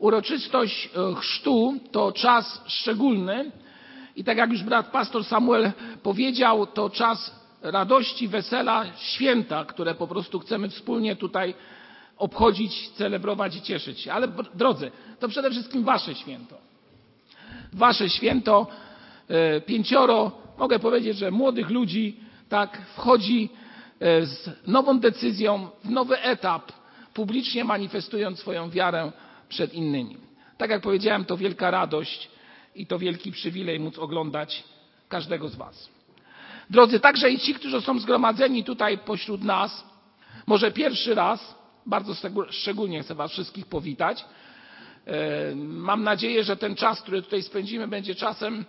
Uroczystość e, chrztu to czas szczególny i tak jak już brat pastor Samuel powiedział, to czas radości, wesela, święta, które po prostu chcemy wspólnie tutaj obchodzić, celebrować i cieszyć się. Ale drodzy, to przede wszystkim wasze święto. Wasze święto, e, pięcioro, mogę powiedzieć, że młodych ludzi tak wchodzi e, z nową decyzją w nowy etap, publicznie manifestując swoją wiarę przed innymi. Tak jak powiedziałem, to wielka radość i to wielki przywilej móc oglądać każdego z Was. Drodzy, także i ci, którzy są zgromadzeni tutaj pośród nas, może pierwszy raz, bardzo szczególnie chcę Was wszystkich powitać. E, mam nadzieję, że ten czas, który tutaj spędzimy, będzie czasem,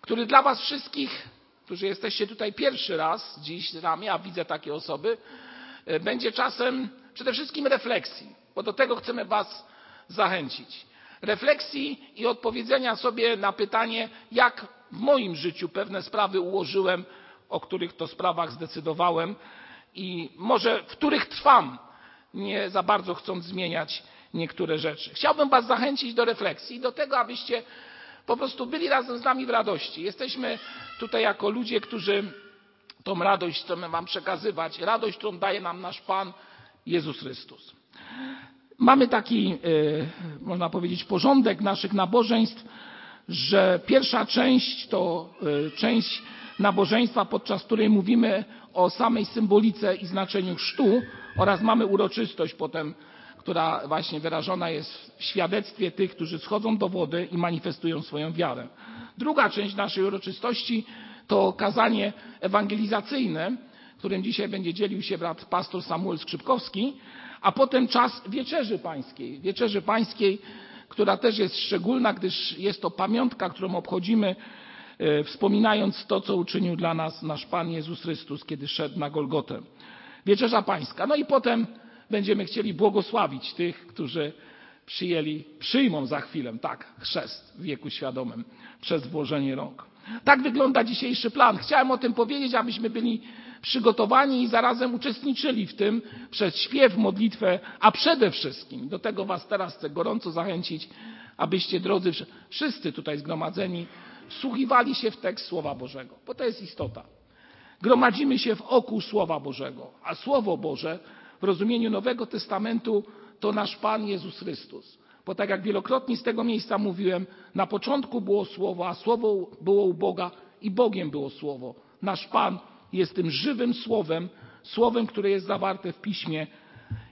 który dla Was wszystkich, którzy jesteście tutaj pierwszy raz dziś z nami, a widzę takie osoby, e, będzie czasem przede wszystkim refleksji, bo do tego chcemy Was zachęcić. Refleksji i odpowiedzenia sobie na pytanie, jak w moim życiu pewne sprawy ułożyłem, o których to sprawach zdecydowałem i może w których trwam, nie za bardzo chcąc zmieniać niektóre rzeczy. Chciałbym Was zachęcić do refleksji do tego, abyście po prostu byli razem z nami w radości. Jesteśmy tutaj jako ludzie, którzy tą radość chcemy Wam przekazywać, radość, którą daje nam nasz Pan Jezus Chrystus. Mamy taki, e, można powiedzieć, porządek naszych nabożeństw, że pierwsza część to e, część nabożeństwa, podczas której mówimy o samej symbolice i znaczeniu chrztu oraz mamy uroczystość potem, która właśnie wyrażona jest w świadectwie tych, którzy schodzą do wody i manifestują swoją wiarę. Druga część naszej uroczystości to kazanie ewangelizacyjne, którym dzisiaj będzie dzielił się brat pastor Samuel Skrzypkowski, a potem czas wieczerzy pańskiej. Wieczerzy pańskiej, która też jest szczególna, gdyż jest to pamiątka, którą obchodzimy, e, wspominając to, co uczynił dla nas nasz Pan Jezus Chrystus, kiedy szedł na Golgotę. Wieczerza pańska. No i potem będziemy chcieli błogosławić tych, którzy przyjęli, przyjmą za chwilę, tak, chrzest w wieku świadomym przez włożenie rąk. Tak wygląda dzisiejszy plan. Chciałem o tym powiedzieć, abyśmy byli przygotowani i zarazem uczestniczyli w tym przez śpiew, modlitwę, a przede wszystkim do tego Was teraz chcę gorąco zachęcić, abyście, drodzy wszyscy tutaj zgromadzeni, wsłuchiwali się w tekst Słowa Bożego, bo to jest istota. Gromadzimy się wokół Słowa Bożego, a Słowo Boże w rozumieniu Nowego Testamentu to nasz Pan Jezus Chrystus. Bo tak jak wielokrotnie z tego miejsca mówiłem, na początku było Słowo, a Słowo było u Boga i Bogiem było Słowo. Nasz Pan jest tym żywym słowem, słowem, które jest zawarte w piśmie,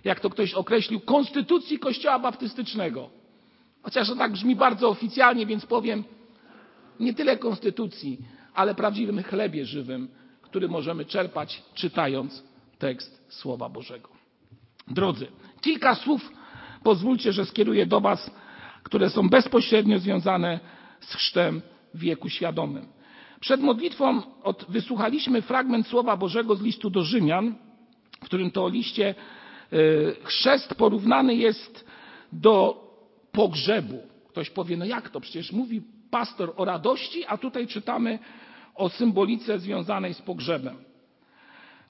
jak to ktoś określił, konstytucji Kościoła Baptystycznego. Chociaż to tak brzmi bardzo oficjalnie, więc powiem nie tyle konstytucji, ale prawdziwym chlebie żywym, który możemy czerpać czytając tekst Słowa Bożego. Drodzy, kilka słów pozwólcie, że skieruję do Was, które są bezpośrednio związane z chrztem w wieku świadomym. Przed modlitwą od, wysłuchaliśmy fragment Słowa Bożego z listu do Rzymian, w którym to liście y, chrzest porównany jest do pogrzebu. Ktoś powie, no jak to? Przecież mówi pastor o radości, a tutaj czytamy o symbolice związanej z pogrzebem.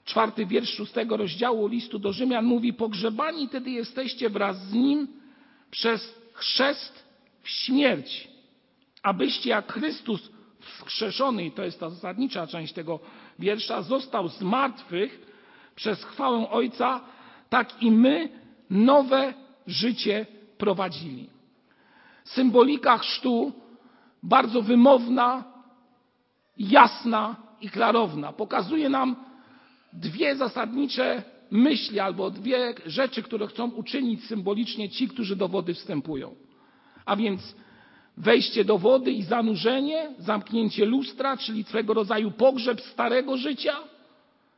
Czwarty wiersz szóstego rozdziału listu do Rzymian mówi: Pogrzebani wtedy jesteście wraz z nim przez chrzest w śmierć, abyście jak Chrystus wskrzeszony, i to jest ta zasadnicza część tego wiersza, został z martwych przez chwałę Ojca, tak i my nowe życie prowadzili. Symbolika chrztu bardzo wymowna, jasna i klarowna. Pokazuje nam dwie zasadnicze myśli albo dwie rzeczy, które chcą uczynić symbolicznie ci, którzy do wody wstępują. A więc wejście do wody i zanurzenie, zamknięcie lustra, czyli swego rodzaju pogrzeb starego życia,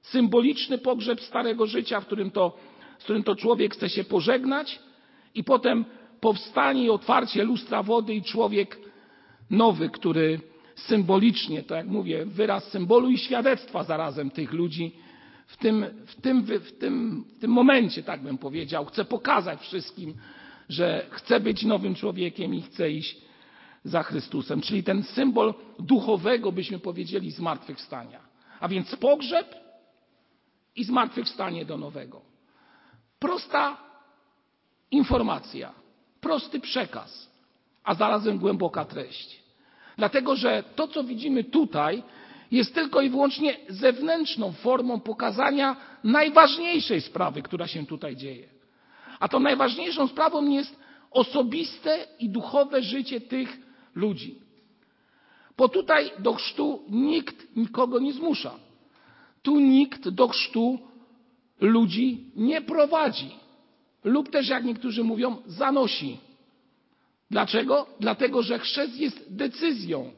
symboliczny pogrzeb starego życia, w którym to, z którym to człowiek chce się pożegnać, i potem powstanie i otwarcie lustra wody i człowiek nowy, który symbolicznie, to jak mówię, wyraz symbolu i świadectwa zarazem tych ludzi, w tym, w tym, w tym, w tym momencie, tak bym powiedział, chce pokazać wszystkim, że chce być nowym człowiekiem i chce iść za Chrystusem, czyli ten symbol duchowego, byśmy powiedzieli, zmartwychwstania. A więc pogrzeb i zmartwychwstanie do nowego. Prosta informacja, prosty przekaz, a zarazem głęboka treść. Dlatego, że to, co widzimy tutaj, jest tylko i wyłącznie zewnętrzną formą pokazania najważniejszej sprawy, która się tutaj dzieje. A tą najważniejszą sprawą jest osobiste i duchowe życie tych ludzi. Bo tutaj do chrztu nikt nikogo nie zmusza. Tu nikt do chrztu ludzi nie prowadzi. Lub też, jak niektórzy mówią, zanosi. Dlaczego? Dlatego, że chrzest jest decyzją,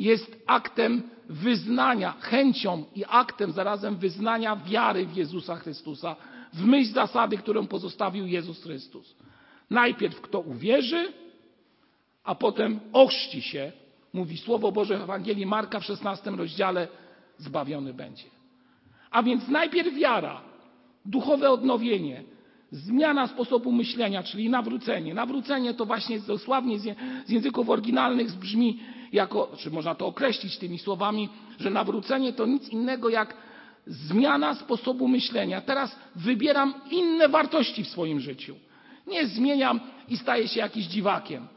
jest aktem wyznania, chęcią i aktem zarazem wyznania wiary w Jezusa Chrystusa, w myśl zasady, którą pozostawił Jezus Chrystus. Najpierw kto uwierzy, a potem ochrzci się, mówi Słowo Boże w Ewangelii Marka w 16 rozdziale, zbawiony będzie. A więc najpierw wiara, duchowe odnowienie, zmiana sposobu myślenia, czyli nawrócenie. Nawrócenie to właśnie dosłownie z języków oryginalnych brzmi jako, czy można to określić tymi słowami, że nawrócenie to nic innego jak zmiana sposobu myślenia. Teraz wybieram inne wartości w swoim życiu. Nie zmieniam i staję się jakiś dziwakiem.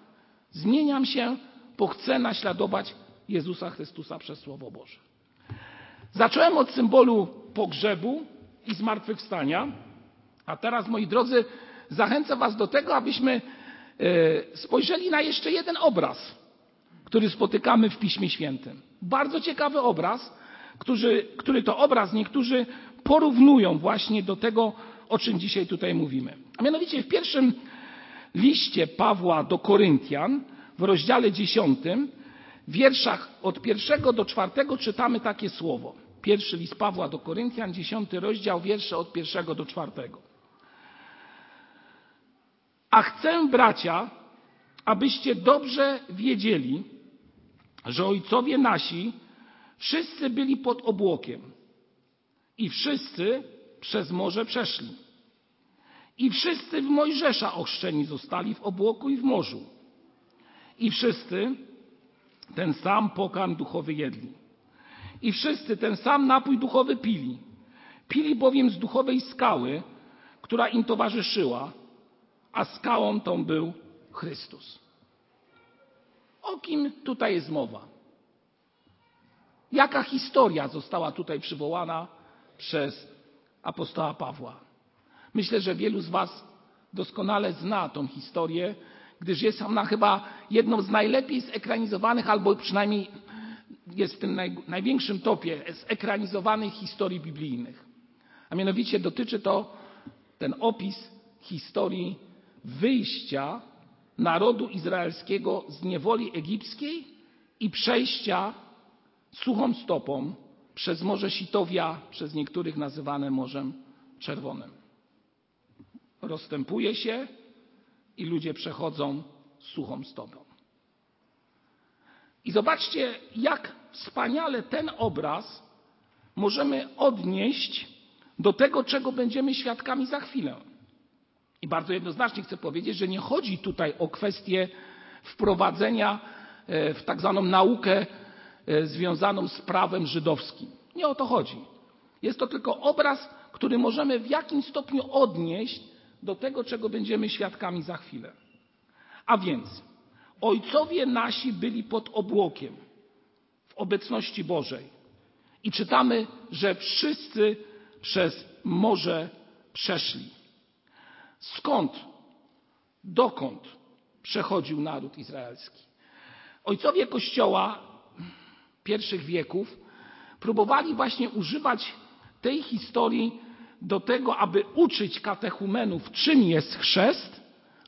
Zmieniam się, bo chcę naśladować Jezusa Chrystusa przez Słowo Boże. Zacząłem od symbolu pogrzebu i zmartwychwstania, a teraz, moi drodzy, zachęcę Was do tego, abyśmy e, spojrzeli na jeszcze jeden obraz, który spotykamy w Piśmie Świętym. Bardzo ciekawy obraz, który, który to obraz niektórzy porównują właśnie do tego, o czym dzisiaj tutaj mówimy. A mianowicie w pierwszym liście Pawła do Koryntian, w rozdziale dziesiątym, w wierszach od pierwszego do czwartego czytamy takie słowo. Pierwszy list Pawła do Koryntian, dziesiąty rozdział, wiersze od pierwszego do czwartego. A chcę, bracia, abyście dobrze wiedzieli, że ojcowie nasi wszyscy byli pod obłokiem i wszyscy przez morze przeszli. I wszyscy w Mojżesza ochrzczeni zostali w obłoku i w morzu. I wszyscy ten sam pokarm duchowy jedli. I wszyscy ten sam napój duchowy pili. Pili bowiem z duchowej skały, która im towarzyszyła, a skałą tą był Chrystus. O kim tutaj jest mowa? Jaka historia została tutaj przywołana przez apostoła Pawła? Myślę, że wielu z Was doskonale zna tą historię, gdyż jest ona chyba jedną z najlepiej zekranizowanych, albo przynajmniej jest w tym naj, największym topie zekranizowanych historii biblijnych. A mianowicie dotyczy to ten opis historii wyjścia narodu izraelskiego z niewoli egipskiej i przejścia suchą stopą przez Morze Sitowia, przez niektórych nazywane Morzem Czerwonym. Rozstępuje się i ludzie przechodzą suchą stopą. I zobaczcie, jak wspaniale ten obraz możemy odnieść do tego, czego będziemy świadkami za chwilę. I bardzo jednoznacznie chcę powiedzieć, że nie chodzi tutaj o kwestię wprowadzenia e, w tak zwaną naukę e, związaną z prawem żydowskim. Nie o to chodzi. Jest to tylko obraz, który możemy w jakimś stopniu odnieść do tego, czego będziemy świadkami za chwilę. A więc ojcowie nasi byli pod obłokiem w obecności Bożej. I czytamy, że wszyscy przez morze przeszli. Skąd, dokąd przechodził naród izraelski? Ojcowie Kościoła pierwszych wieków próbowali właśnie używać tej historii do tego, aby uczyć katechumenów, czym jest chrzest,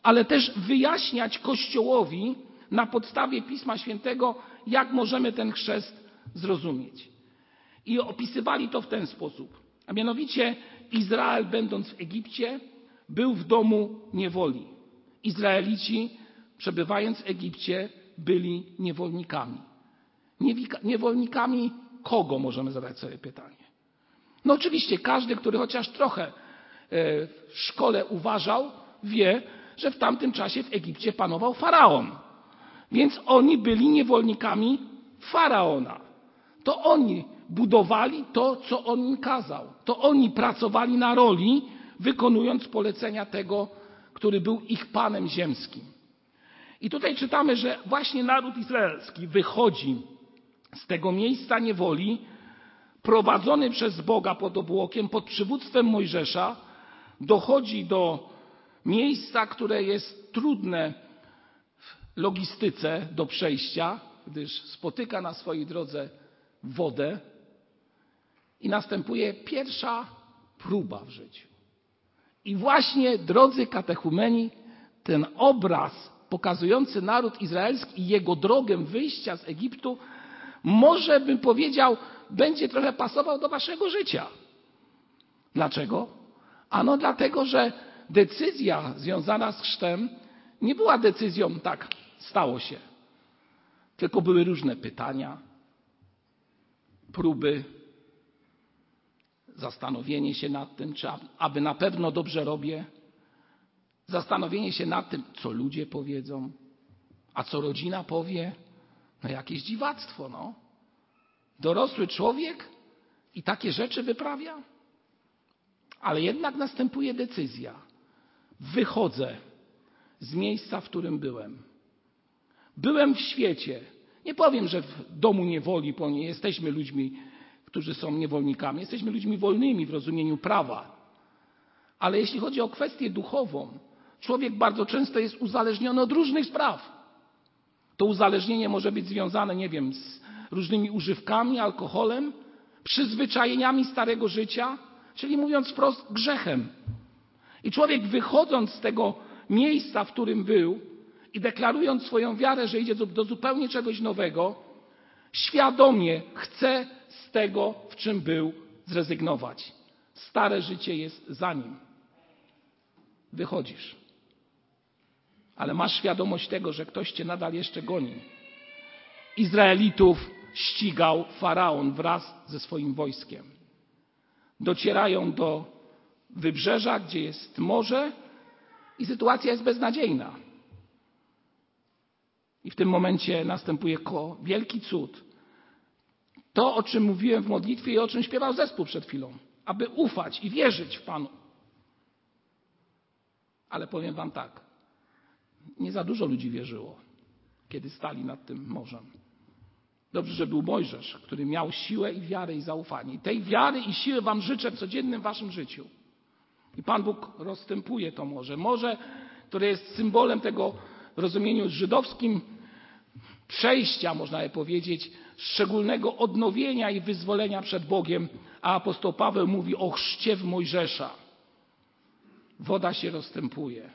ale też wyjaśniać Kościołowi na podstawie Pisma Świętego, jak możemy ten chrzest zrozumieć. I opisywali to w ten sposób. A mianowicie Izrael, będąc w Egipcie, był w domu niewoli. Izraelici, przebywając w Egipcie, byli niewolnikami. Niewolnikami kogo, możemy zadać sobie pytanie. No oczywiście każdy, który chociaż trochę e, w szkole uważał, wie, że w tamtym czasie w Egipcie panował faraon. Więc oni byli niewolnikami faraona. To oni budowali to, co on im kazał. To oni pracowali na roli, wykonując polecenia tego, który był ich Panem ziemskim. I tutaj czytamy, że właśnie naród izraelski wychodzi z tego miejsca niewoli, prowadzony przez Boga pod obłokiem, pod przywództwem Mojżesza, dochodzi do miejsca, które jest trudne w logistyce do przejścia, gdyż spotyka na swojej drodze wodę i następuje pierwsza próba w życiu. I właśnie, drodzy katechumeni, ten obraz pokazujący naród izraelski i jego drogę wyjścia z Egiptu, może bym powiedział, będzie trochę pasował do waszego życia. Dlaczego? Ano dlatego, że decyzja związana z chrztem nie była decyzją tak, stało się. Tylko były różne pytania, próby, zastanowienie się nad tym, czy aby na pewno dobrze robię, zastanowienie się nad tym, co ludzie powiedzą, a co rodzina powie. No jakieś dziwactwo, no. Dorosły człowiek i takie rzeczy wyprawia? Ale jednak następuje decyzja. Wychodzę z miejsca, w którym byłem. Byłem w świecie. Nie powiem, że w domu niewoli, bo nie jesteśmy ludźmi, którzy są niewolnikami. Jesteśmy ludźmi wolnymi w rozumieniu prawa. Ale jeśli chodzi o kwestię duchową, człowiek bardzo często jest uzależniony od różnych spraw. To uzależnienie może być związane, nie wiem, z różnymi używkami, alkoholem, przyzwyczajeniami starego życia, czyli mówiąc wprost, grzechem. I człowiek wychodząc z tego miejsca, w którym był i deklarując swoją wiarę, że idzie do zupełnie czegoś nowego, świadomie chce z tego, w czym był, zrezygnować. Stare życie jest za nim. Wychodzisz. Ale masz świadomość tego, że ktoś cię nadal jeszcze goni. Izraelitów ścigał faraon wraz ze swoim wojskiem. Docierają do wybrzeża, gdzie jest morze i sytuacja jest beznadziejna. I w tym momencie następuje wielki cud. To, o czym mówiłem w modlitwie i o czym śpiewał zespół przed chwilą, aby ufać i wierzyć w Panu. Ale powiem Wam tak, nie za dużo ludzi wierzyło, kiedy stali nad tym morzem. Dobrze, że był Mojżesz, który miał siłę i wiarę i zaufanie. I tej wiary i siły Wam życzę w codziennym Waszym życiu. I Pan Bóg rozstępuje to morze. Morze, które jest symbolem tego w rozumieniu żydowskim przejścia, można by powiedzieć, szczególnego odnowienia i wyzwolenia przed Bogiem, a apostoł Paweł mówi o chrzcie w Mojżesza. Woda się rozstępuje.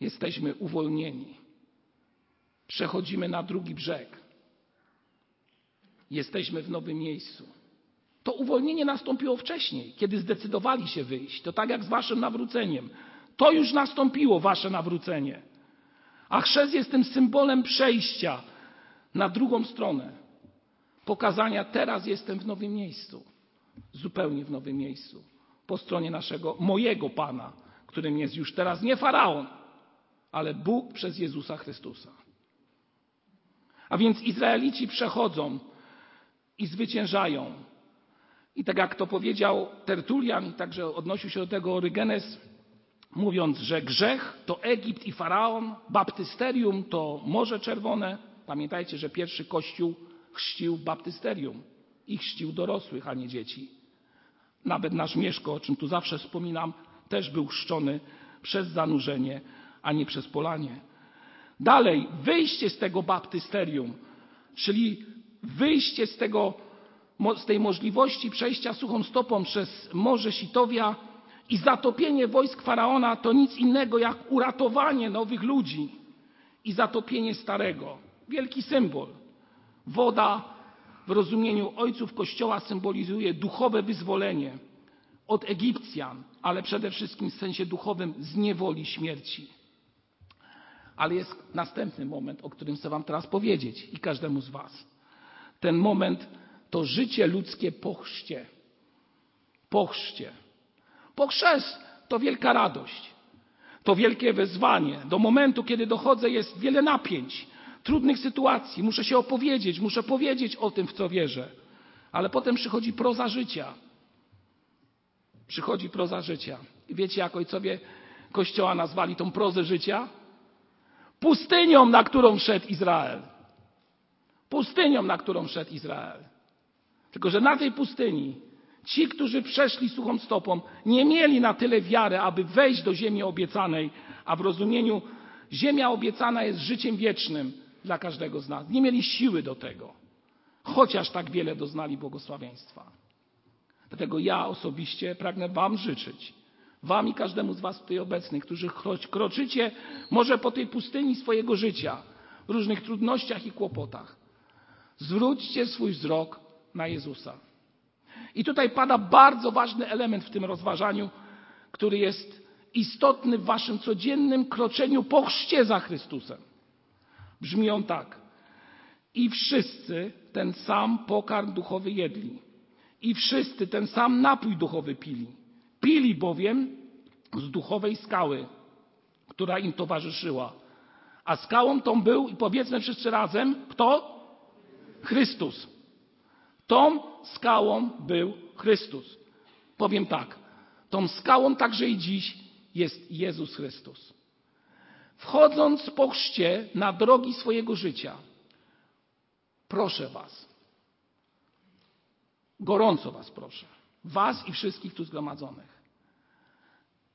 Jesteśmy uwolnieni. Przechodzimy na drugi brzeg. Jesteśmy w nowym miejscu. To uwolnienie nastąpiło wcześniej, kiedy zdecydowali się wyjść. To tak jak z waszym nawróceniem. To już nastąpiło, wasze nawrócenie. A chrzest jest tym symbolem przejścia na drugą stronę. Pokazania, teraz jestem w nowym miejscu. Zupełnie w nowym miejscu. Po stronie naszego, mojego Pana, którym jest już teraz nie faraon, ale Bóg przez Jezusa Chrystusa. A więc Izraelici przechodzą i zwyciężają. I tak jak to powiedział Tertulian, i także odnosił się do tego Orygenes, mówiąc, że grzech to Egipt i Faraon, baptysterium to Morze Czerwone. Pamiętajcie, że pierwszy kościół chrzcił baptysterium i chrzcił dorosłych, a nie dzieci. Nawet nasz Mieszko, o czym tu zawsze wspominam, też był chrzczony przez zanurzenie, a nie przez polanie. Dalej, wyjście z tego baptysterium, czyli wyjście z, tego, z tej możliwości przejścia suchą stopą przez Morze Sitowia i zatopienie wojsk faraona to nic innego jak uratowanie nowych ludzi i zatopienie starego. Wielki symbol. Woda w rozumieniu ojców Kościoła symbolizuje duchowe wyzwolenie od Egipcjan, ale przede wszystkim w sensie duchowym z niewoli śmierci. Ale jest następny moment, o którym chcę Wam teraz powiedzieć i każdemu z Was. Ten moment to życie ludzkie po chrzcie. Po chrzcie. Po chrzest to wielka radość. To wielkie wezwanie. Do momentu, kiedy dochodzę, jest wiele napięć, trudnych sytuacji. Muszę się opowiedzieć, muszę powiedzieć o tym, w co wierzę. Ale potem przychodzi proza życia. Przychodzi proza życia. I wiecie, jak ojcowie Kościoła nazwali tą prozę życia? Pustynią, na którą szedł Izrael. Pustynią, na którą szedł Izrael. Tylko, że na tej pustyni ci, którzy przeszli suchą stopą, nie mieli na tyle wiary, aby wejść do ziemi obiecanej, a w rozumieniu ziemia obiecana jest życiem wiecznym dla każdego z nas. Nie mieli siły do tego, chociaż tak wiele doznali błogosławieństwa. Dlatego ja osobiście pragnę Wam życzyć, Wam i każdemu z Was tutaj obecnych, którzy kroczycie może po tej pustyni swojego życia, w różnych trudnościach i kłopotach, zwróćcie swój wzrok na Jezusa. I tutaj pada bardzo ważny element w tym rozważaniu, który jest istotny w Waszym codziennym kroczeniu po chrzcie za Chrystusem. Brzmi on tak. I wszyscy ten sam pokarm duchowy jedli. I wszyscy ten sam napój duchowy pili. Pili bowiem z duchowej skały, która im towarzyszyła. A skałą tą był, i powiedzmy wszyscy razem, kto? Chrystus. Tą skałą był Chrystus. Powiem tak, tą skałą także i dziś jest Jezus Chrystus. Wchodząc po chrzcie na drogi swojego życia, proszę Was, gorąco Was proszę, Was i wszystkich tu zgromadzonych,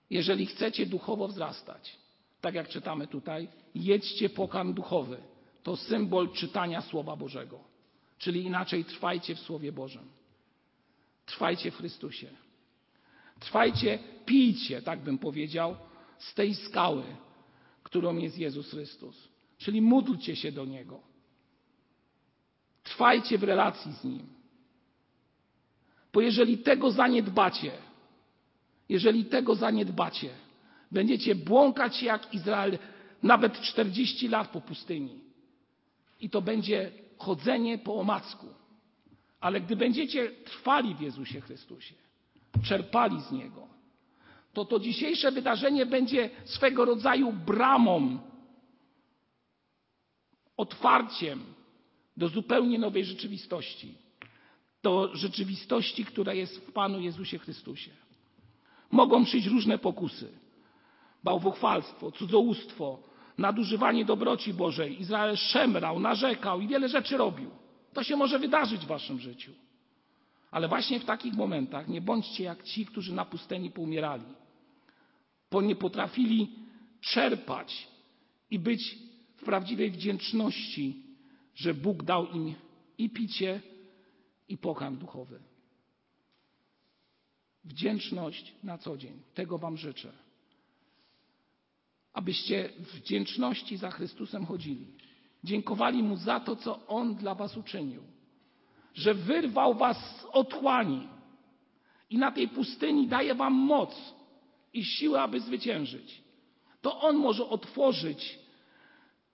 jeżeli chcecie duchowo wzrastać, tak jak czytamy tutaj, jedźcie pokarm duchowy. To symbol czytania Słowa Bożego. Czyli inaczej trwajcie w Słowie Bożym. Trwajcie w Chrystusie. Trwajcie, pijcie, tak bym powiedział, z tej skały, którą jest Jezus Chrystus. Czyli módlcie się do Niego. Trwajcie w relacji z Nim. Bo jeżeli tego zaniedbacie, jeżeli tego zaniedbacie, będziecie błąkać jak Izrael nawet 40 lat po pustyni. I to będzie chodzenie po omacku. Ale gdy będziecie trwali w Jezusie Chrystusie, czerpali z Niego, to to dzisiejsze wydarzenie będzie swego rodzaju bramą, otwarciem do zupełnie nowej rzeczywistości. Do rzeczywistości, która jest w Panu Jezusie Chrystusie. Mogą przyjść różne pokusy. Bałwochwalstwo, cudzołóstwo, nadużywanie dobroci Bożej. Izrael szemrał, narzekał i wiele rzeczy robił. To się może wydarzyć w waszym życiu. Ale właśnie w takich momentach nie bądźcie jak ci, którzy na pustyni poumierali, bo nie potrafili czerpać i być w prawdziwej wdzięczności, że Bóg dał im i picie, i pokarm duchowy. Wdzięczność na co dzień. Tego Wam życzę abyście w wdzięczności za Chrystusem chodzili. Dziękowali Mu za to, co On dla Was uczynił. Że wyrwał Was z otchłani i na tej pustyni daje Wam moc i siłę, aby zwyciężyć. To On może otworzyć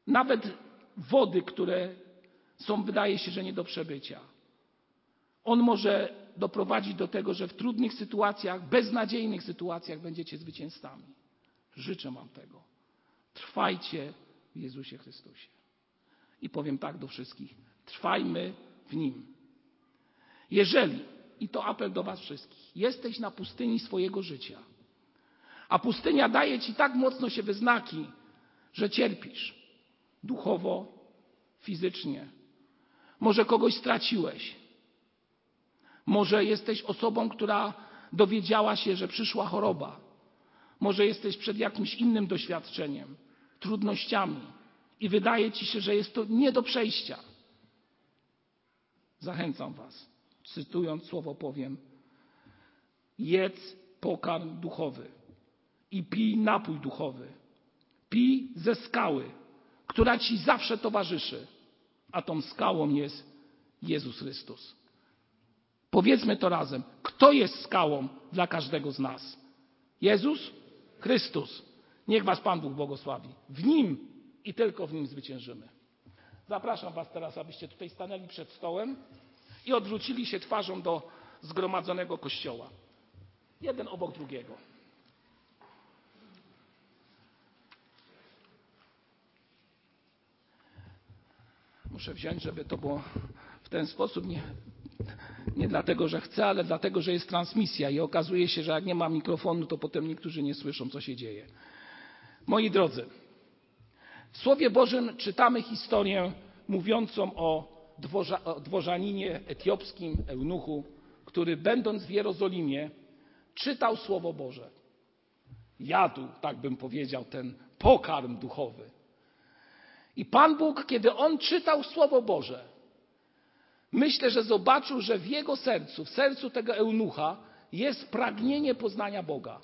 nawet wody, które są, wydaje się, że nie do przebycia. On może doprowadzić do tego, że w trudnych sytuacjach, beznadziejnych sytuacjach będziecie zwycięzcami. Życzę Wam tego. Trwajcie w Jezusie Chrystusie. I powiem tak do wszystkich: trwajmy w Nim. Jeżeli, i to apel do Was wszystkich, jesteś na pustyni swojego życia, a pustynia daje Ci tak mocno się wyznaki, że cierpisz duchowo, fizycznie, może kogoś straciłeś, może jesteś osobą, która dowiedziała się, że przyszła choroba, może jesteś przed jakimś innym doświadczeniem, trudnościami i wydaje ci się, że jest to nie do przejścia. Zachęcam Was, cytując słowo powiem, jedz pokarm duchowy i pij napój duchowy. Pij ze skały, która Ci zawsze towarzyszy, a tą skałą jest Jezus Chrystus. Powiedzmy to razem. Kto jest skałą dla każdego z nas? Jezus Chrystus. Niech Was Pan Bóg błogosławi. W Nim i tylko w Nim zwyciężymy. Zapraszam Was teraz, abyście tutaj stanęli przed stołem i odwrócili się twarzą do zgromadzonego kościoła. Jeden obok drugiego. Muszę wziąć, żeby to było w ten sposób. Nie, nie dlatego, że chcę, ale dlatego, że jest transmisja i okazuje się, że jak nie ma mikrofonu, to potem niektórzy nie słyszą, co się dzieje. Moi drodzy, w Słowie Bożym czytamy historię mówiącą o, dworza, o dworzaninie etiopskim, eunuchu, który będąc w Jerozolimie czytał Słowo Boże. Jadł, tak bym powiedział, ten pokarm duchowy. I Pan Bóg, kiedy on czytał Słowo Boże, myślę, że zobaczył, że w jego sercu, w sercu tego eunucha jest pragnienie poznania Boga.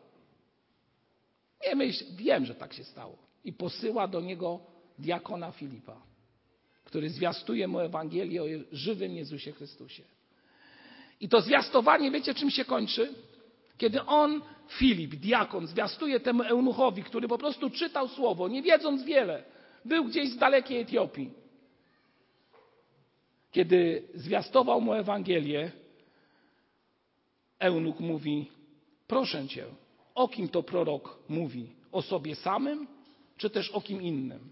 Nie myśl, wiem, że tak się stało. I posyła do niego diakona Filipa, który zwiastuje mu Ewangelię o żywym Jezusie Chrystusie. I to zwiastowanie, wiecie czym się kończy? Kiedy on, Filip, diakon, zwiastuje temu eunuchowi, który po prostu czytał słowo, nie wiedząc wiele, był gdzieś z dalekiej Etiopii. Kiedy zwiastował mu Ewangelię, eunuch mówi: Proszę cię, o kim to prorok mówi? O sobie samym, czy też o kim innym?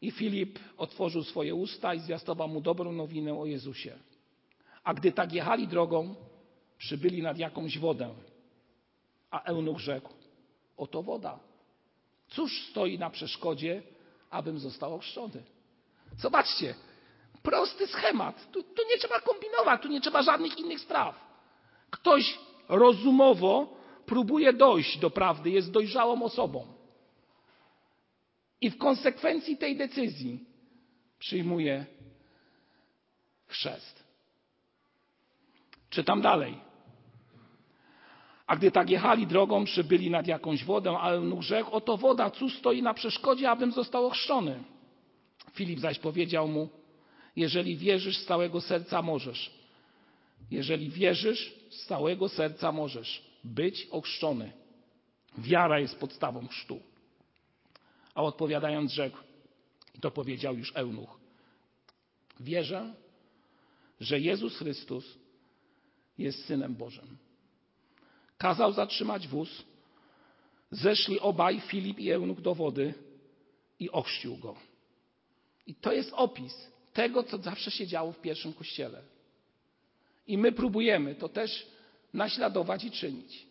I Filip otworzył swoje usta i zwiastował mu dobrą nowinę o Jezusie. A gdy tak jechali drogą, przybyli nad jakąś wodę. A eunuch rzekł: Oto woda. Cóż stoi na przeszkodzie, abym został ochrzczony? Zobaczcie, prosty schemat. Tu, tu nie trzeba kombinować, tu nie trzeba żadnych innych spraw. Ktoś rozumowo próbuje dojść do prawdy, jest dojrzałą osobą. I w konsekwencji tej decyzji przyjmuje chrzest. Czytam dalej. A gdy tak jechali drogą, przybyli nad jakąś wodę, a eunuch rzekł, oto woda, cóż stoi na przeszkodzie, abym został ochrzczony? Filip zaś powiedział mu, jeżeli wierzysz z całego serca możesz. Jeżeli wierzysz z całego serca możesz być ochrzczony. Wiara jest podstawą chrztu. A odpowiadając rzekł, i to powiedział już eunuch, wierzę, że Jezus Chrystus jest Synem Bożym. Kazał zatrzymać wóz, zeszli obaj, Filip i eunuch do wody i ochrzcił go. I to jest opis tego, co zawsze się działo w pierwszym kościele. I my próbujemy to też naśladować i czynić.